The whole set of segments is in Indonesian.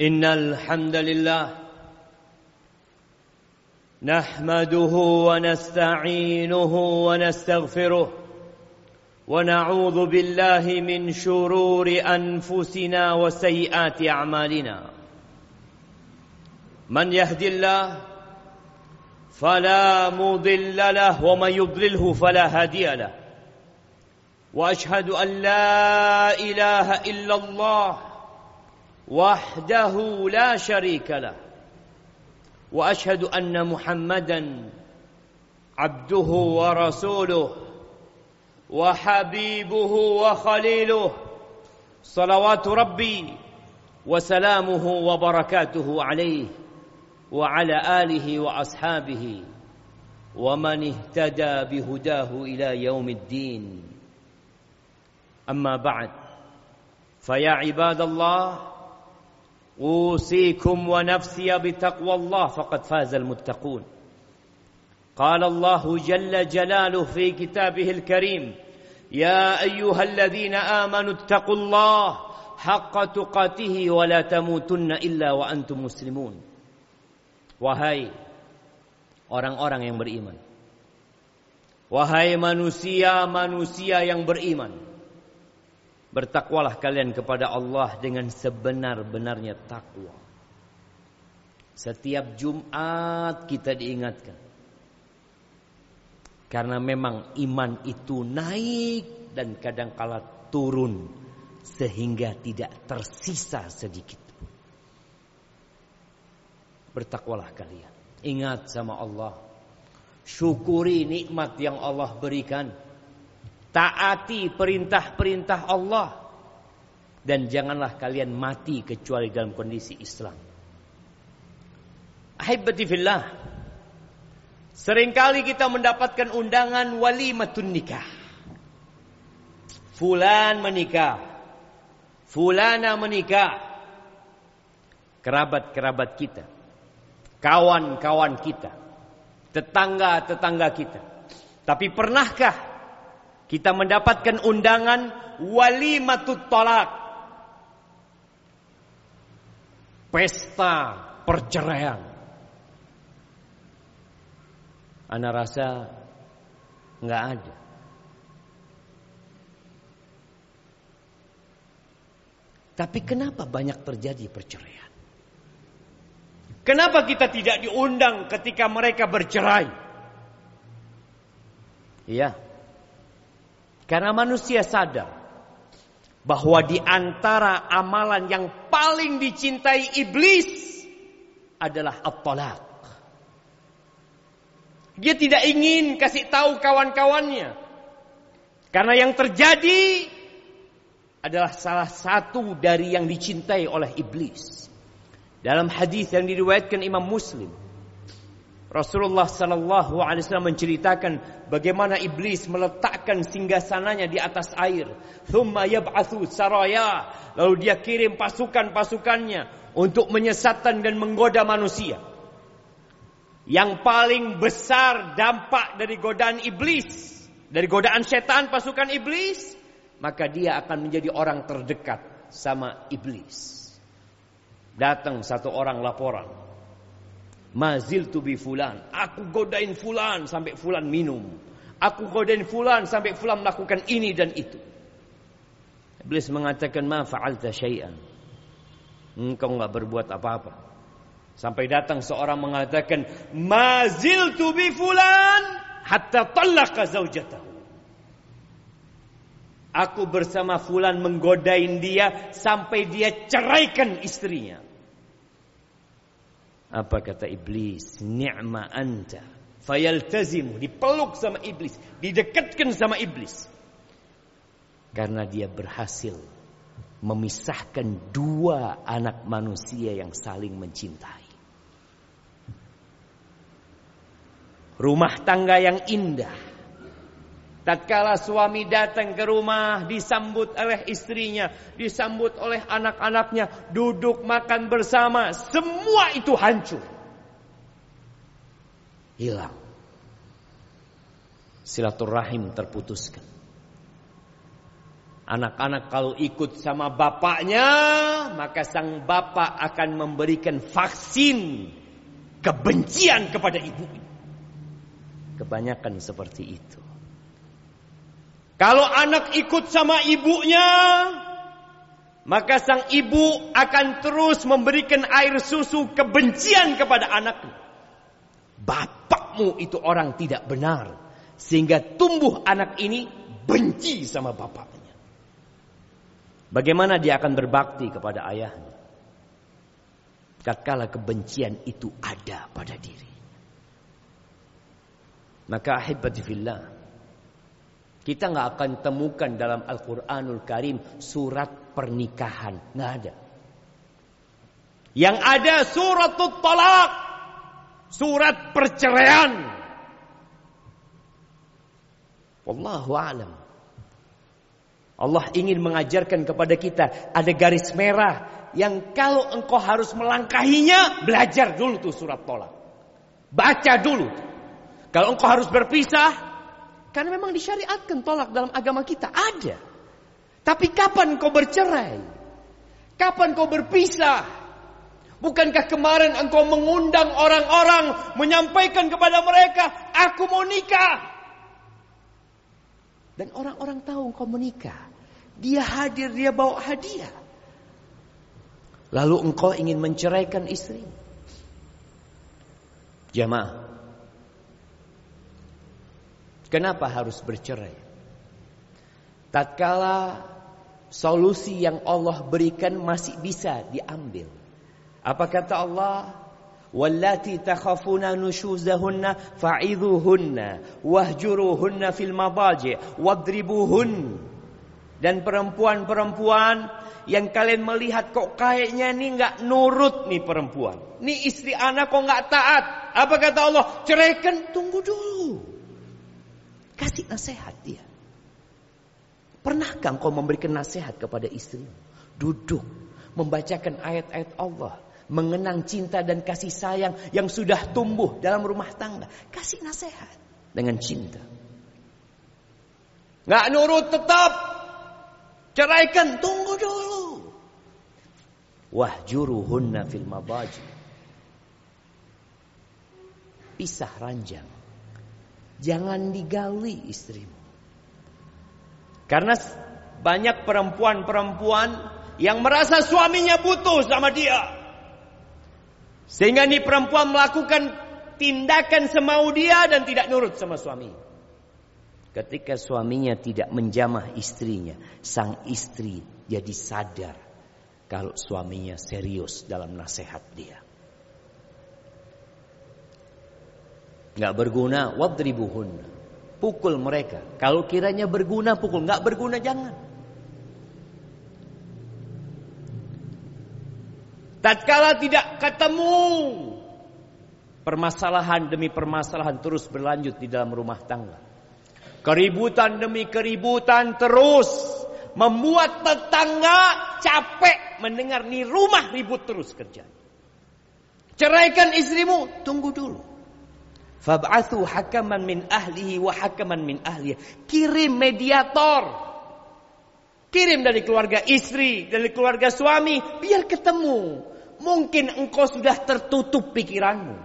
إن الحمد لله نحمده ونستعينه ونستغفره ونعوذ بالله من شرور أنفسنا وسيئات أعمالنا. من يهد الله فلا مضل له ومن يضلله فلا هادي له. وأشهد أن لا إله إلا الله وحده لا شريك له. وأشهد أن محمدا عبده ورسوله وحبيبه وخليله. صلوات ربي وسلامه وبركاته عليه وعلى آله وأصحابه ومن اهتدى بهداه إلى يوم الدين. أما بعد فيا عباد الله أوصيكم ونفسي بتقوى الله فقد فاز المتقون. قال الله جل جلاله في كتابه الكريم يا أيها الذين آمنوا اتقوا الله حق تقاته ولا تموتن إلا وأنتم مسلمون. wahai orang-orang yang beriman. wahai manusia-manusia yang beriman. Bertakwalah kalian kepada Allah dengan sebenar-benarnya takwa setiap Jumat kita diingatkan karena memang iman itu naik dan kadang-kala turun sehingga tidak tersisa sedikit. Bertakwalah kalian. Ingat sama Allah. Syukuri nikmat yang Allah berikan. Taati perintah-perintah Allah. Dan janganlah kalian mati kecuali dalam kondisi Islam. Ahibati fillah. Seringkali kita mendapatkan undangan walimatun nikah. Fulan menikah. Fulana menikah. Kerabat-kerabat kita. Kawan-kawan kita. Tetangga-tetangga kita. Tapi pernahkah kita mendapatkan undangan walimatut tolak? Pesta perceraian. Ana rasa nggak ada. Tapi kenapa banyak terjadi perceraian? Kenapa kita tidak diundang ketika mereka bercerai? Iya. Karena manusia sadar bahwa di antara amalan yang paling dicintai iblis adalah at-talaq. Dia tidak ingin kasih tahu kawan-kawannya. Karena yang terjadi adalah salah satu dari yang dicintai oleh iblis. Dalam hadis yang diriwayatkan Imam Muslim, Rasulullah sallallahu alaihi wasallam menceritakan bagaimana iblis meletakkan singgasananya di atas air. Thumma yab'atsu saraya, lalu dia kirim pasukan-pasukannya untuk menyesatkan dan menggoda manusia. Yang paling besar dampak dari godaan iblis, dari godaan setan pasukan iblis, maka dia akan menjadi orang terdekat sama iblis. Datang satu orang laporan. Mazil tu bi fulan. Aku godain fulan sampai fulan minum. Aku godain fulan sampai fulan melakukan ini dan itu. Iblis mengatakan ma fa'alta syai'an. Engkau enggak berbuat apa-apa. Sampai datang seorang mengatakan, "Mazil tu bi fulan hatta talaqa zaujatahu." Aku bersama fulan menggodain dia sampai dia ceraikan istrinya. Apa kata iblis? Ni'ma anta. Fayaltazimu. Dipeluk sama iblis. Didekatkan sama iblis. Karena dia berhasil memisahkan dua anak manusia yang saling mencintai. Rumah tangga yang indah. Tatkala suami datang ke rumah disambut oleh istrinya, disambut oleh anak-anaknya, duduk makan bersama, semua itu hancur. Hilang. Silaturahim terputuskan. Anak-anak kalau ikut sama bapaknya, maka sang bapak akan memberikan vaksin kebencian kepada ibu. Kebanyakan seperti itu. Kalau anak ikut sama ibunya, maka sang ibu akan terus memberikan air susu kebencian kepada anaknya. Bapakmu itu orang tidak benar. Sehingga tumbuh anak ini benci sama bapaknya. Bagaimana dia akan berbakti kepada ayahnya? Tatkala kebencian itu ada pada diri. Maka ahibati fillah. Kita nggak akan temukan dalam Al-Quranul Karim surat pernikahan. Nggak ada. Yang ada surat talak. Surat perceraian. Wallahu a'lam. Allah ingin mengajarkan kepada kita ada garis merah yang kalau engkau harus melangkahinya, belajar dulu tuh surat tolak. Baca dulu. Kalau engkau harus berpisah, karena memang disyariatkan tolak dalam agama kita ada. Tapi kapan kau bercerai? Kapan kau berpisah? Bukankah kemarin engkau mengundang orang-orang menyampaikan kepada mereka, aku mau nikah. Dan orang-orang tahu engkau menikah. Dia hadir, dia bawa hadiah. Lalu engkau ingin menceraikan istri. Jamaah. Kenapa harus bercerai? Tatkala solusi yang Allah berikan masih bisa diambil. Apa kata Allah? Wallati takhafuna nushuzahunna fa'idhuhunna wahjuruhunna fil madaji wadribuhun. Dan perempuan-perempuan yang kalian melihat kok kayaknya ini nggak nurut nih perempuan. Ini istri anak kok nggak taat. Apa kata Allah? Ceraikan, tunggu dulu. Kasih nasihat dia. Pernahkah kau memberikan nasihat kepada istri? Duduk, membacakan ayat-ayat Allah mengenang cinta dan kasih sayang yang sudah tumbuh dalam rumah tangga. Kasih nasihat dengan cinta. Nggak nurut tetap. Ceraikan, tunggu dulu. Wahjuruhunna fil mabaji. Pisah ranjang. Jangan digali istrimu. Karena banyak perempuan-perempuan yang merasa suaminya butuh sama dia. Sehingga ini perempuan melakukan tindakan semau dia dan tidak nurut sama suami. Ketika suaminya tidak menjamah istrinya, sang istri jadi sadar kalau suaminya serius dalam nasihat dia. Nggak berguna, wadribuhun. Pukul mereka. Kalau kiranya berguna, pukul. Nggak berguna, jangan. Tatkala tidak ketemu permasalahan demi permasalahan terus berlanjut di dalam rumah tangga. Keributan demi keributan terus membuat tetangga capek mendengar nih rumah ribut terus kerja. Ceraikan istrimu, tunggu dulu. Fab'athu hakaman min ahlihi wa hakaman min ahlihi. Kirim mediator. Kirim dari keluarga istri, dari keluarga suami, biar ketemu. Mungkin engkau sudah tertutup pikiranmu.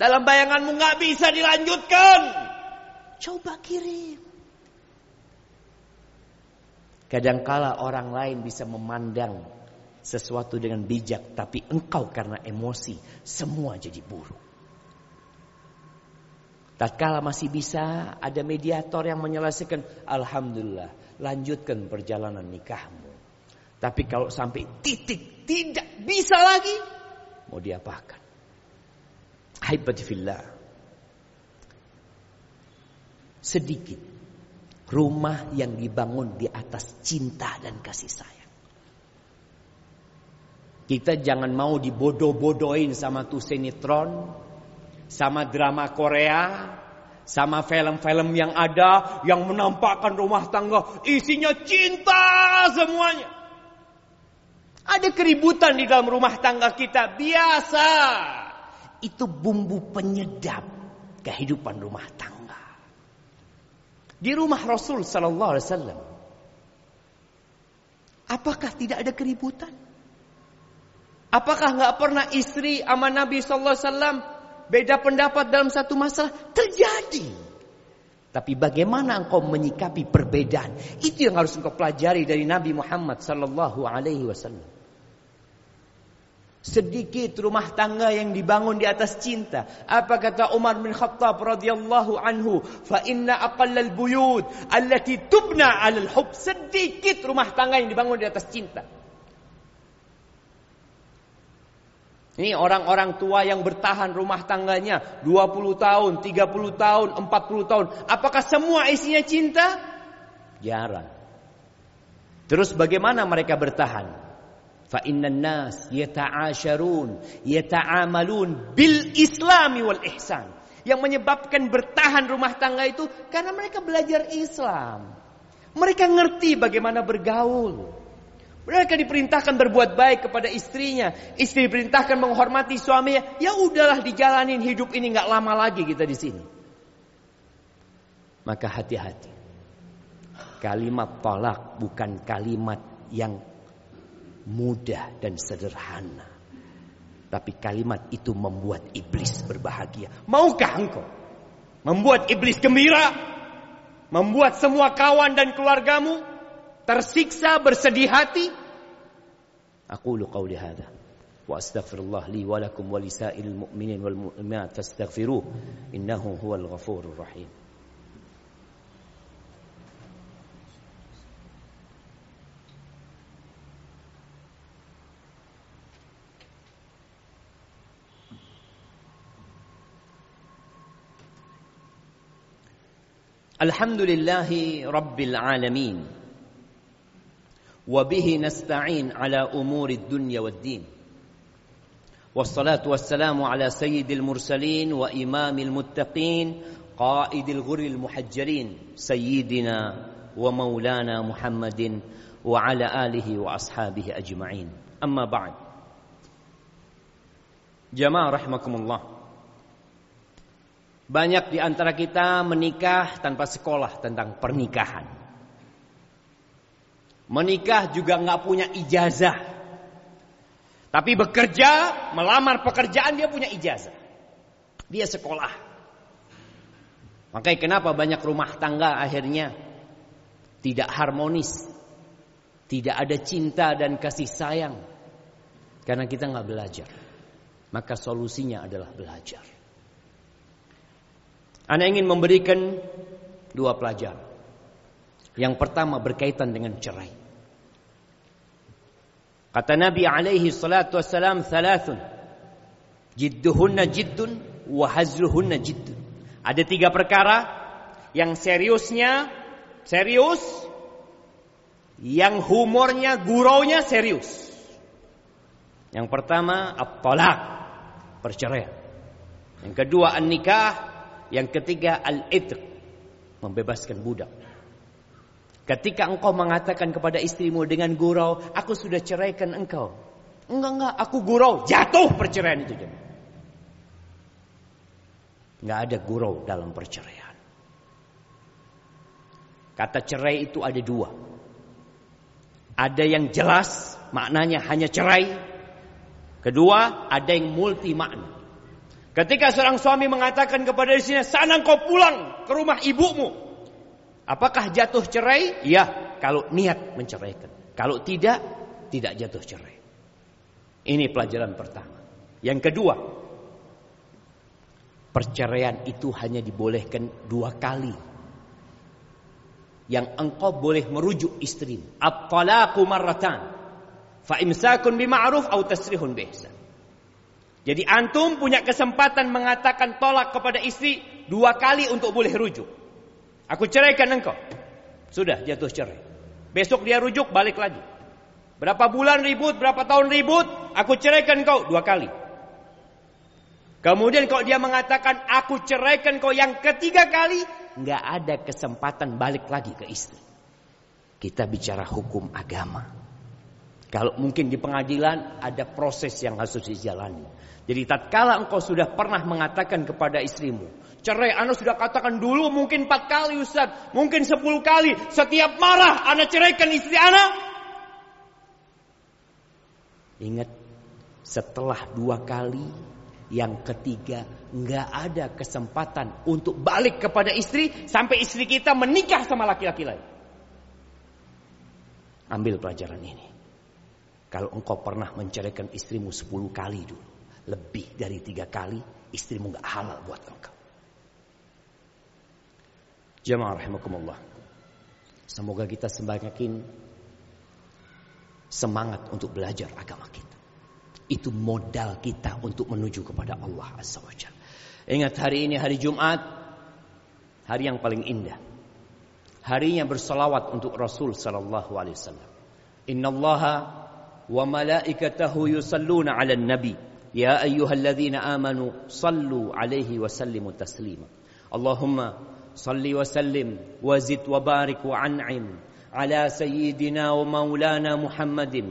Dalam bayanganmu nggak bisa dilanjutkan. Coba kirim. Kadangkala orang lain bisa memandang sesuatu dengan bijak, tapi engkau karena emosi semua jadi buruk. Tatkala masih bisa ada mediator yang menyelesaikan, alhamdulillah, lanjutkan perjalanan nikahmu. Tapi kalau sampai titik tidak bisa lagi, mau diapakan? Haibati fillah. Sedikit rumah yang dibangun di atas cinta dan kasih sayang. Kita jangan mau dibodoh-bodohin sama tuh sinetron, sama drama Korea, sama film-film yang ada yang menampakkan rumah tangga isinya cinta semuanya. Ada keributan di dalam rumah tangga kita biasa. Itu bumbu penyedap kehidupan rumah tangga. Di rumah Rasul sallallahu alaihi wasallam Apakah tidak ada keributan? Apakah nggak pernah istri sama Nabi Sallallahu Alaihi Wasallam beda pendapat dalam satu masalah? Terjadi. Tapi bagaimana engkau menyikapi perbedaan? Itu yang harus engkau pelajari dari Nabi Muhammad Sallallahu Alaihi Wasallam. Sedikit rumah tangga yang dibangun di atas cinta. Apa kata Umar bin Khattab radhiyallahu anhu? Fa inna aqallal buyut allati tubna 'alal hub. Sedikit rumah tangga yang dibangun di atas cinta. Ini orang-orang tua yang bertahan rumah tangganya 20 tahun, 30 tahun, 40 tahun. Apakah semua isinya cinta? Jarang. Terus bagaimana mereka bertahan? Fa innan nas yata'asharun yata'amalun bil islami wal ihsan. Yang menyebabkan bertahan rumah tangga itu karena mereka belajar Islam. Mereka ngerti bagaimana bergaul. Mereka diperintahkan berbuat baik kepada istrinya. Istri diperintahkan menghormati suaminya. Ya udahlah dijalanin hidup ini nggak lama lagi kita di sini. Maka hati-hati. Kalimat tolak bukan kalimat yang mudah dan sederhana. Tapi kalimat itu membuat iblis berbahagia. Maukah engkau membuat iblis gembira? Membuat semua kawan dan keluargamu tersiksa bersedih hati? Aku lu qauli hadha wa astaghfirullah li wa lakum wa lisairil mu'minin wal mu'minat fastaghfiruh innahu huwal ghafurur rahim. الحمد لله رب العالمين وبه نستعين على أمور الدنيا والدين. والصلاة والسلام على سيد المرسلين وإمام المتقين قائد الغر المحجلين سيدنا ومولانا محمد وعلى آله وأصحابه أجمعين. أما بعد. جماعة رحمكم الله. Banyak di antara kita menikah tanpa sekolah tentang pernikahan. Menikah juga nggak punya ijazah. Tapi bekerja, melamar pekerjaan dia punya ijazah. Dia sekolah. Makanya kenapa banyak rumah tangga akhirnya tidak harmonis. Tidak ada cinta dan kasih sayang. Karena kita nggak belajar. Maka solusinya adalah belajar. Anda ingin memberikan dua pelajaran. Yang pertama berkaitan dengan cerai. Kata Nabi alaihi salatu wassalam thalathun. Jidduhunna jiddun jiddun. Ada tiga perkara yang seriusnya serius, yang humornya, guraunya serius. Yang pertama, at-talaq, perceraian. Yang kedua, an-nikah, yang ketiga al-itq, membebaskan budak. Ketika engkau mengatakan kepada istrimu dengan gurau, aku sudah ceraikan engkau. Enggak, enggak, aku gurau, jatuh perceraian itu. Enggak ada gurau dalam perceraian. Kata cerai itu ada dua. Ada yang jelas, maknanya hanya cerai. Kedua, ada yang multi makna. Ketika seorang suami mengatakan kepada istrinya, sana kau pulang ke rumah ibumu. Apakah jatuh cerai? Ya, kalau niat menceraikan. Kalau tidak, tidak jatuh cerai. Ini pelajaran pertama. Yang kedua, perceraian itu hanya dibolehkan dua kali. Yang engkau boleh merujuk istrimu. At-talaqu marratan. Fa bima'ruf atau tasrihun bihsan. Jadi antum punya kesempatan mengatakan tolak kepada istri dua kali untuk boleh rujuk. Aku ceraikan engkau. Sudah jatuh cerai. Besok dia rujuk balik lagi. Berapa bulan ribut, berapa tahun ribut, aku ceraikan kau dua kali. Kemudian kalau dia mengatakan aku ceraikan kau yang ketiga kali, nggak ada kesempatan balik lagi ke istri. Kita bicara hukum agama. Kalau mungkin di pengadilan ada proses yang harus dijalani. Jadi tatkala engkau sudah pernah mengatakan kepada istrimu, cerai anda sudah katakan dulu mungkin empat kali Ustaz, mungkin sepuluh kali, setiap marah anda ceraikan istri anda, Ingat setelah dua kali yang ketiga nggak ada kesempatan untuk balik kepada istri sampai istri kita menikah sama laki-laki lain. Ambil pelajaran ini. Kalau engkau pernah menceraikan istrimu sepuluh kali dulu, lebih dari tiga kali, istrimu nggak halal buat engkau. Jemaah rahimakumullah. Semoga kita semakin semangat untuk belajar agama kita. Itu modal kita untuk menuju kepada Allah Azza wa Ingat hari ini hari Jumat, hari yang paling indah. Harinya bersalawat untuk Rasul sallallahu alaihi wasallam. Innallaha وملائكته يصلون على النبي. يا أيها الذين آمنوا صلوا عليه وسلموا تسليما. اللهم صل وسلم وزد وبارك وأنعم على سيدنا ومولانا محمد.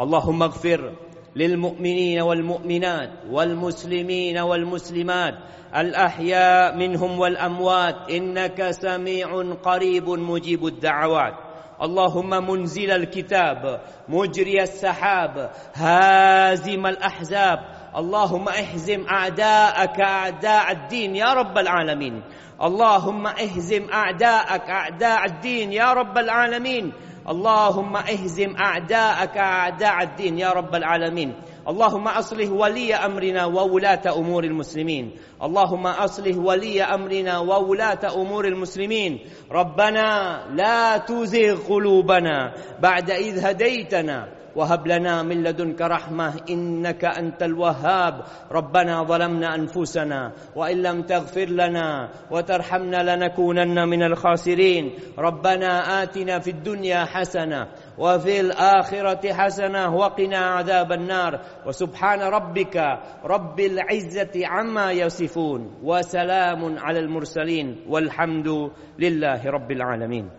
اللهم اغفر للمؤمنين والمؤمنات والمسلمين والمسلمات الأحياء منهم والأموات. إنك سميع قريب مجيب الدعوات. اللهم منزل الكتاب مجري السحاب هازم الأحزاب. اللهم احزم أعداءك أعداء الدين يا رب العالمين. اللهم اهزم أعداءك أعداء الدين يا رب العالمين. اللهم اهزم اعداءك اعداء الدين يا رب العالمين. اللهم اصلح ولي امرنا وولاة امور المسلمين. اللهم اصلح ولي امرنا وولاة امور المسلمين. ربنا لا تزغ قلوبنا بعد إذ هديتنا. وهب لنا من لدنك رحمة إنك أنت الوهاب. ربنا ظلمنا أنفسنا وإن لم تغفر لنا وترحمنا لنكونن من الخاسرين. ربنا آتنا في الدنيا حسنة وفي الآخرة حسنة وقنا عذاب النار. وسبحان ربك رب العزة عما يصفون. وسلام على المرسلين. والحمد لله رب العالمين.